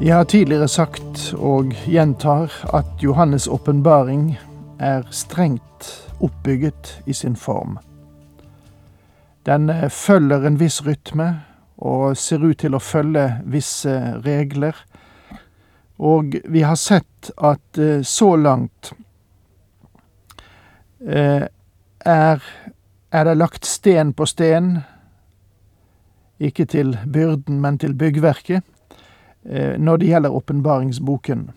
Jeg har tidligere sagt og gjentar at Johannes' åpenbaring er strengt oppbygget i sin form. Den følger en viss rytme og ser ut til å følge visse regler. Og vi har sett at eh, så langt eh, er, er det lagt sten på sten, ikke til byrden, men til byggverket, når det gjelder åpenbaringsboken.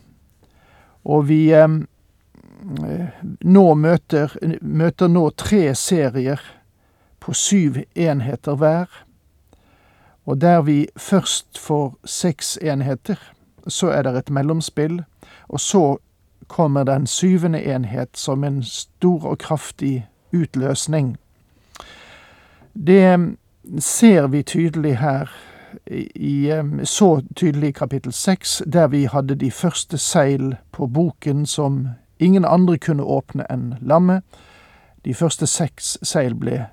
Og vi nå møter, møter nå tre serier på syv enheter hver. Og der vi først får seks enheter, så er det et mellomspill. Og så kommer den syvende enhet som en stor og kraftig utløsning. Det ser vi tydelig her, i, så tydelig i kapittel seks, der vi hadde de første seil på boken som Ingen andre kunne åpne enn lammet. De første seks seil ble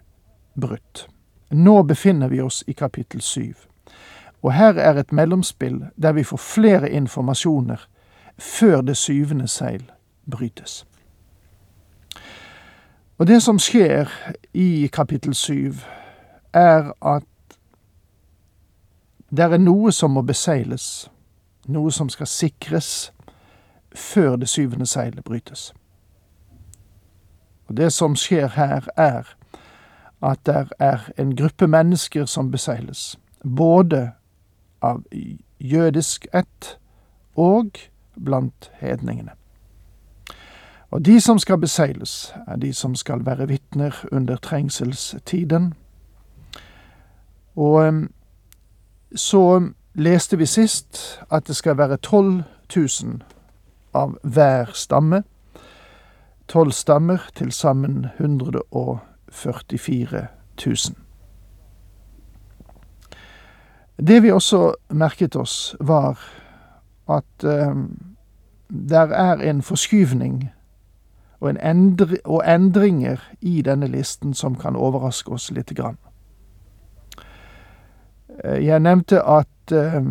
brutt. Nå befinner vi oss i kapittel syv. Og her er et mellomspill der vi får flere informasjoner før det syvende seil brytes. Og det som skjer i kapittel syv, er at det er noe som må beseiles, noe som skal sikres, før det syvende seilet brytes. Og Det som skjer her, er at det er en gruppe mennesker som beseiles, både av jødisk ett og blant hedningene. Og de som skal beseiles, er de som skal være vitner under trengselstiden. Og så leste vi sist at det skal være 12 000 av hver stamme. Tolv stammer, til sammen 144 000. Det vi også merket oss, var at eh, der er en forskyvning og, en endri og endringer i denne listen som kan overraske oss lite grann. Eh, jeg nevnte at eh,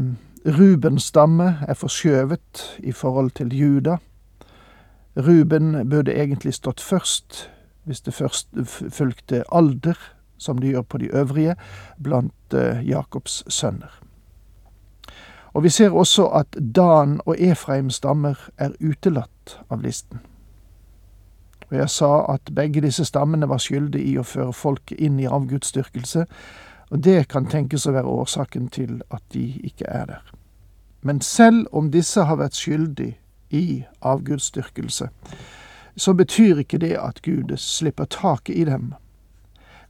Rubens stamme er forskjøvet i forhold til Juda. Ruben burde egentlig stått først, hvis det først fulgte alder, som det gjør på de øvrige, blant uh, Jakobs sønner. Og vi ser også at Dan og Efraim stammer er utelatt av listen. Og jeg sa at begge disse stammene var skyldige i å føre folket inn i avgudsdyrkelse, og det kan tenkes å være årsaken til at de ikke er der. Men selv om disse har vært skyldig i avgudsdyrkelse, så betyr ikke det at Gud slipper taket i dem.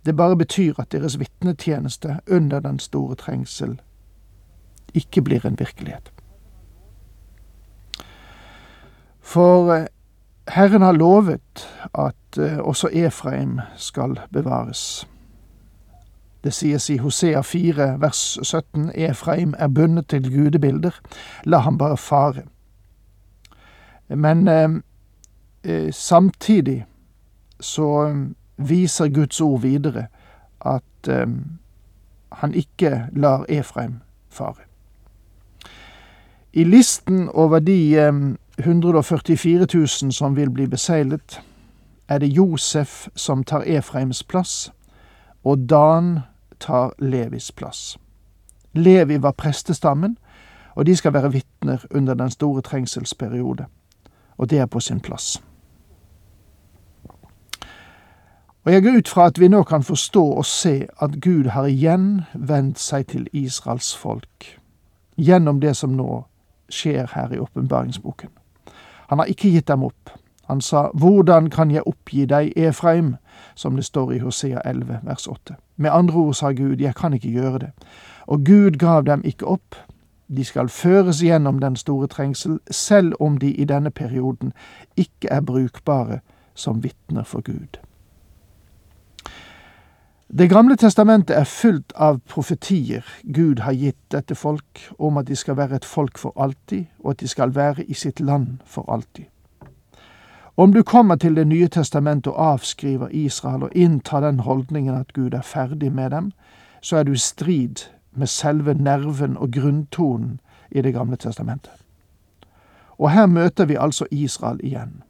Det bare betyr at deres vitnetjeneste under den store trengsel ikke blir en virkelighet. For eh, Herren har lovet at eh, også Efraim skal bevares. Det sies i Hosea 4 vers 17 Efraim er bundet til gudebilder, la ham bare fare. Men eh, eh, samtidig så eh, viser Guds ord videre at eh, han ikke lar Efraim fare. I listen over de 144 eh, 000 som vil bli beseglet, er det Josef som tar Efraims plass, og Dan tar Levis plass. Levi var prestestammen, og de skal være vitner under den store trengselsperiode. Og det er på sin plass. Og jeg går ut fra at vi nå kan forstå og se at Gud har igjen vendt seg til Israels folk, gjennom det som nå skjer her i åpenbaringsboken. Han har ikke gitt dem opp. Han sa, Hvordan kan jeg oppgi deg, Efraim, som det står i Hosea 11, vers 8. Med andre ord sa Gud, jeg kan ikke gjøre det. Og Gud gav dem ikke opp, De skal føres gjennom den store trengsel, selv om de i denne perioden ikke er brukbare som vitner for Gud. Det gamle testamentet er fullt av profetier Gud har gitt dette folk om at de skal være et folk for alltid, og at de skal være i sitt land for alltid. Om du kommer til Det nye testamentet og avskriver Israel og inntar den holdningen at Gud er ferdig med dem, så er du i strid med selve nerven og grunntonen i Det gamle testamentet. Og her møter vi altså Israel igjen.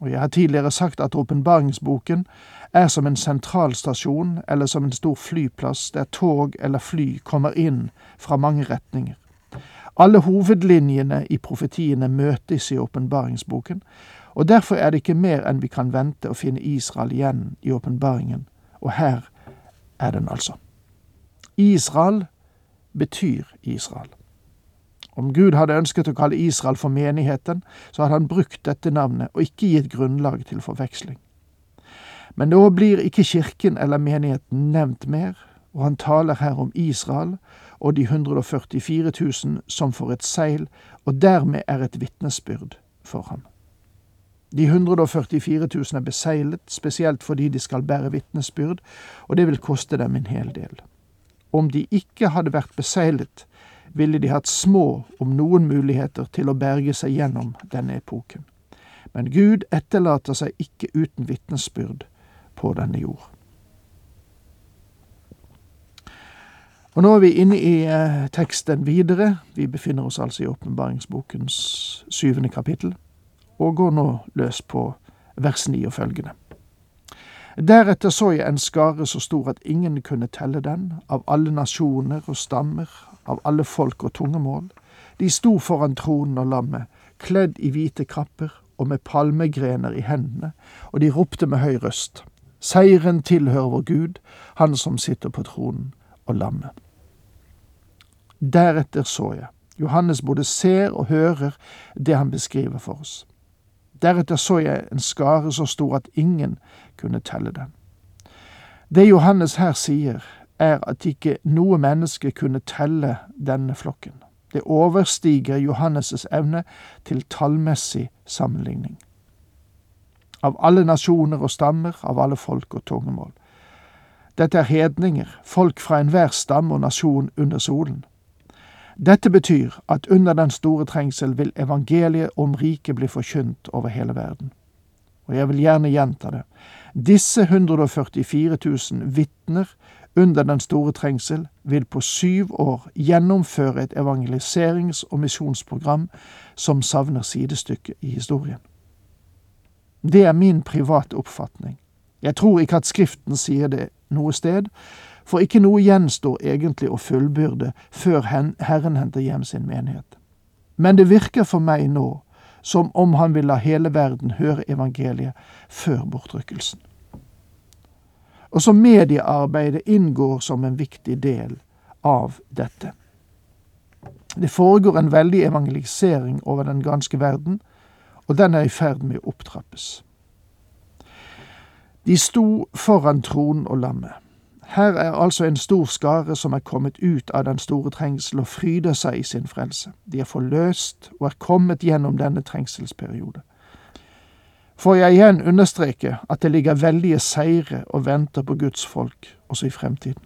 Og Jeg har tidligere sagt at åpenbaringsboken er som en sentralstasjon eller som en stor flyplass der tog eller fly kommer inn fra mange retninger. Alle hovedlinjene i profetiene møtes i åpenbaringsboken, og derfor er det ikke mer enn vi kan vente å finne Israel igjen i åpenbaringen, og her er den altså. Israel betyr Israel. Om Gud hadde ønsket å kalle Israel for menigheten, så hadde han brukt dette navnet og ikke gitt grunnlag til forveksling. Men nå blir ikke kirken eller menigheten nevnt mer, og han taler her om Israel og de 144 000 som får et seil, og dermed er et vitnesbyrd for ham. De 144 000 er beseglet, spesielt fordi de skal bære vitnesbyrd, og det vil koste dem en hel del. Om de ikke hadde vært beseglet, ville de hatt små, om noen muligheter til å berge seg gjennom denne epoken. Men Gud etterlater seg ikke uten vitnesbyrd på denne jord. Og Nå er vi inne i eh, teksten videre. Vi befinner oss altså i åpenbaringsbokens syvende kapittel, og går nå løs på vers 9 og følgende. Deretter så jeg en skare så stor at ingen kunne telle den, av alle nasjoner og stammer, av alle folk og tungemål. De sto foran tronen og lammet, kledd i hvite kapper og med palmegrener i hendene, og de ropte med høy røst. Seieren tilhører vår Gud, Han som sitter på tronen, og lammet. Deretter så jeg. Johannes både ser og hører det han beskriver for oss. Deretter så jeg en skare så stor at ingen kunne telle den. Det Johannes her sier, er at ikke noe menneske kunne telle denne flokken. Det overstiger Johannes' evne til tallmessig sammenligning. Av alle nasjoner og stammer, av alle folk og tungemål. Dette er hedninger, folk fra enhver stamme og nasjon under solen. Dette betyr at under den store trengsel vil evangeliet om riket bli forkynt over hele verden. Og jeg vil gjerne gjenta det. Disse 144 000 vitner under den store trengsel vil på syv år gjennomføre et evangeliserings- og misjonsprogram som savner sidestykke i historien. Det er min private oppfatning. Jeg tror ikke at Skriften sier det noe sted, for ikke noe gjenstår egentlig å fullbyrde før Herren henter hjem sin menighet. Men det virker for meg nå som om han vil la hele verden høre evangeliet før bortrykkelsen. Også mediearbeidet inngår som en viktig del av dette. Det foregår en veldig evangelisering over den ganske verden, og den er i ferd med å opptrappes. De sto foran tronen og lammet. Her er altså en stor skare som er kommet ut av den store trengsel og fryder seg i sin frelse. De er forløst og er kommet gjennom denne trengselsperiode. Får jeg igjen understreke at det ligger veldige seire og venter på Guds folk også i fremtiden.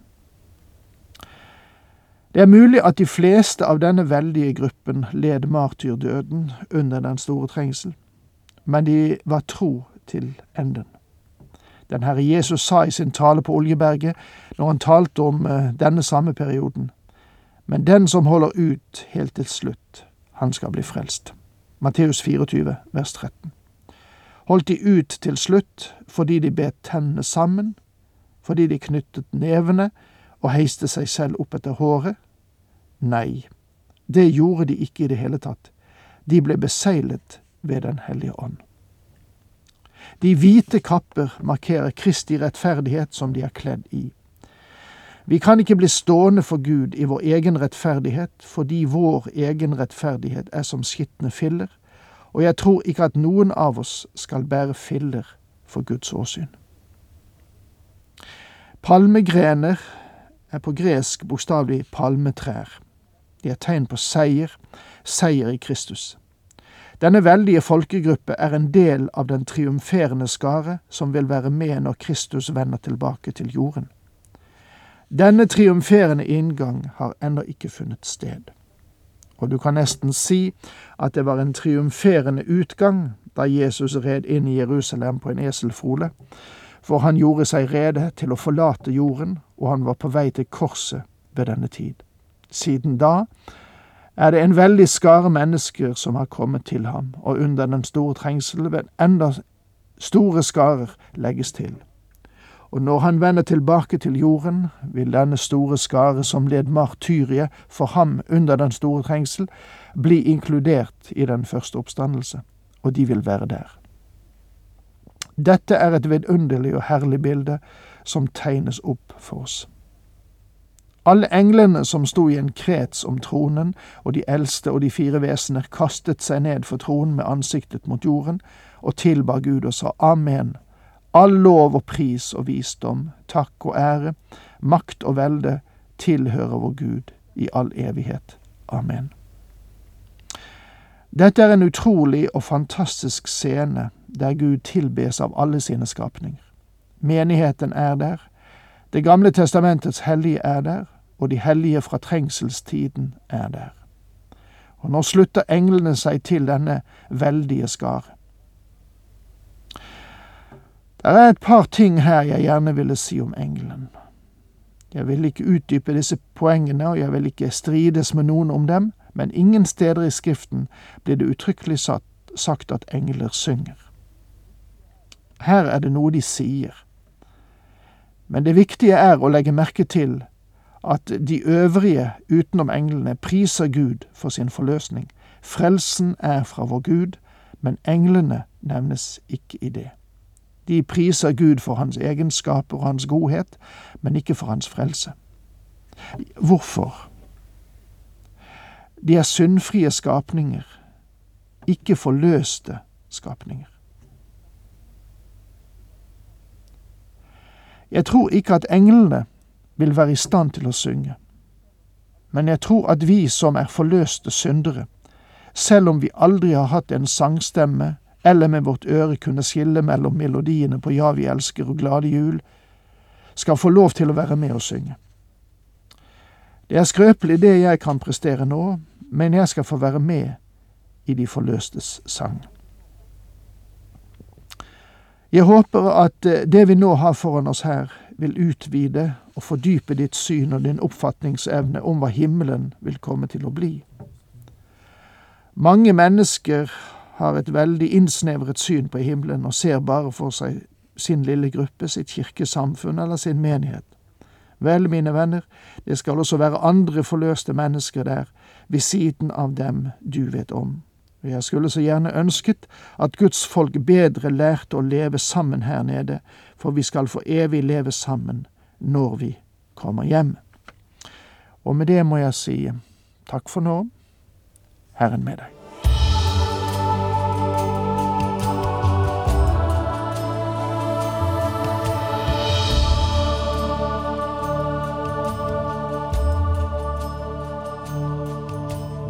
Det er mulig at de fleste av denne veldige gruppen led martyrdøden under den store trengsel, men de var tro til enden. Den Herre Jesus sa i sin tale på Oljeberget, når han talte om uh, denne samme perioden, men den som holder ut helt til slutt, han skal bli frelst. Matteus 24, vers 13. Holdt de ut til slutt fordi de bet tennene sammen, fordi de knyttet nevene og heiste seg selv opp etter håret? Nei, det gjorde de ikke i det hele tatt. De ble beseglet ved Den hellige ånd. De hvite kapper markerer Kristi rettferdighet som de er kledd i. Vi kan ikke bli stående for Gud i vår egen rettferdighet fordi vår egen rettferdighet er som skitne filler, og jeg tror ikke at noen av oss skal bære filler for Guds åsyn. Palmegrener er på gresk bokstavelig palmetrær. De er tegn på seier, seier i Kristus. Denne veldige folkegruppe er en del av den triumferende skare som vil være med når Kristus vender tilbake til jorden. Denne triumferende inngang har ennå ikke funnet sted. Og du kan nesten si at det var en triumferende utgang da Jesus red inn i Jerusalem på en eselfole, for han gjorde seg rede til å forlate jorden, og han var på vei til korset ved denne tid. Siden da er det en veldig skare mennesker som har kommet til ham, og under den store trengsel vil enda store skarer legges til. Og når han vender tilbake til jorden, vil denne store skare som led martyriet for ham under den store trengsel, bli inkludert i den første oppstandelse, og de vil være der. Dette er et vidunderlig og herlig bilde som tegnes opp for oss. Alle englene som sto i en krets om tronen, og de eldste og de fire vesener kastet seg ned for tronen med ansiktet mot jorden, og tilba Gud og sa Amen. All lov og pris og visdom, takk og ære, makt og velde tilhører vår Gud i all evighet. Amen. Dette er en utrolig og fantastisk scene der Gud tilbes av alle sine skapninger. Menigheten er der, Det gamle testamentets hellige er der, og de hellige fra trengselstiden er der. Og nå slutter englene seg til denne veldige skare. Det er et par ting her jeg gjerne ville si om engelen. Jeg vil ikke utdype disse poengene, og jeg vil ikke strides med noen om dem, men ingen steder i Skriften blir det uttrykkelig sagt at engler synger. Her er det noe de sier. Men det viktige er å legge merke til at de øvrige utenom englene priser Gud for sin forløsning. Frelsen er fra vår Gud, men englene nevnes ikke i det. De priser Gud for hans egenskaper og hans godhet, men ikke for hans frelse. Hvorfor? De er syndfrie skapninger, ikke forløste skapninger. Jeg tror ikke at englene vil være i stand til å synge, men jeg tror at vi som er forløste syndere, selv om vi aldri har hatt en sangstemme eller med vårt øre kunne skille mellom melodiene på Ja, vi elsker og Glade jul, skal få lov til å være med og synge. Det er skrøpelig det jeg kan prestere nå, men jeg skal få være med i de forløstes sang. Jeg håper at eh, det vi nå har foran oss her, vil utvide og fordype ditt syn og din oppfatningsevne om hva himmelen vil komme til å bli. Mange mennesker har et veldig innsnevret syn på himmelen og ser bare for seg sin lille gruppe, sitt kirkesamfunn eller sin menighet. Vel, mine venner, det skal også være andre forløste mennesker der, ved siden av dem du vet om. Jeg skulle så gjerne ønsket at Guds folk bedre lærte å leve sammen her nede, for vi skal for evig leve sammen når vi kommer hjem. Og med det må jeg si takk for nå, Herren med deg.